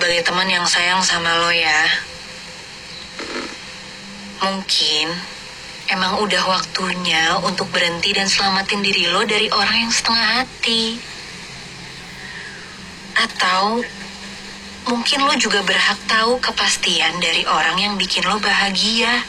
sebagai teman yang sayang sama lo ya. Mungkin emang udah waktunya untuk berhenti dan selamatin diri lo dari orang yang setengah hati. Atau mungkin lo juga berhak tahu kepastian dari orang yang bikin lo bahagia.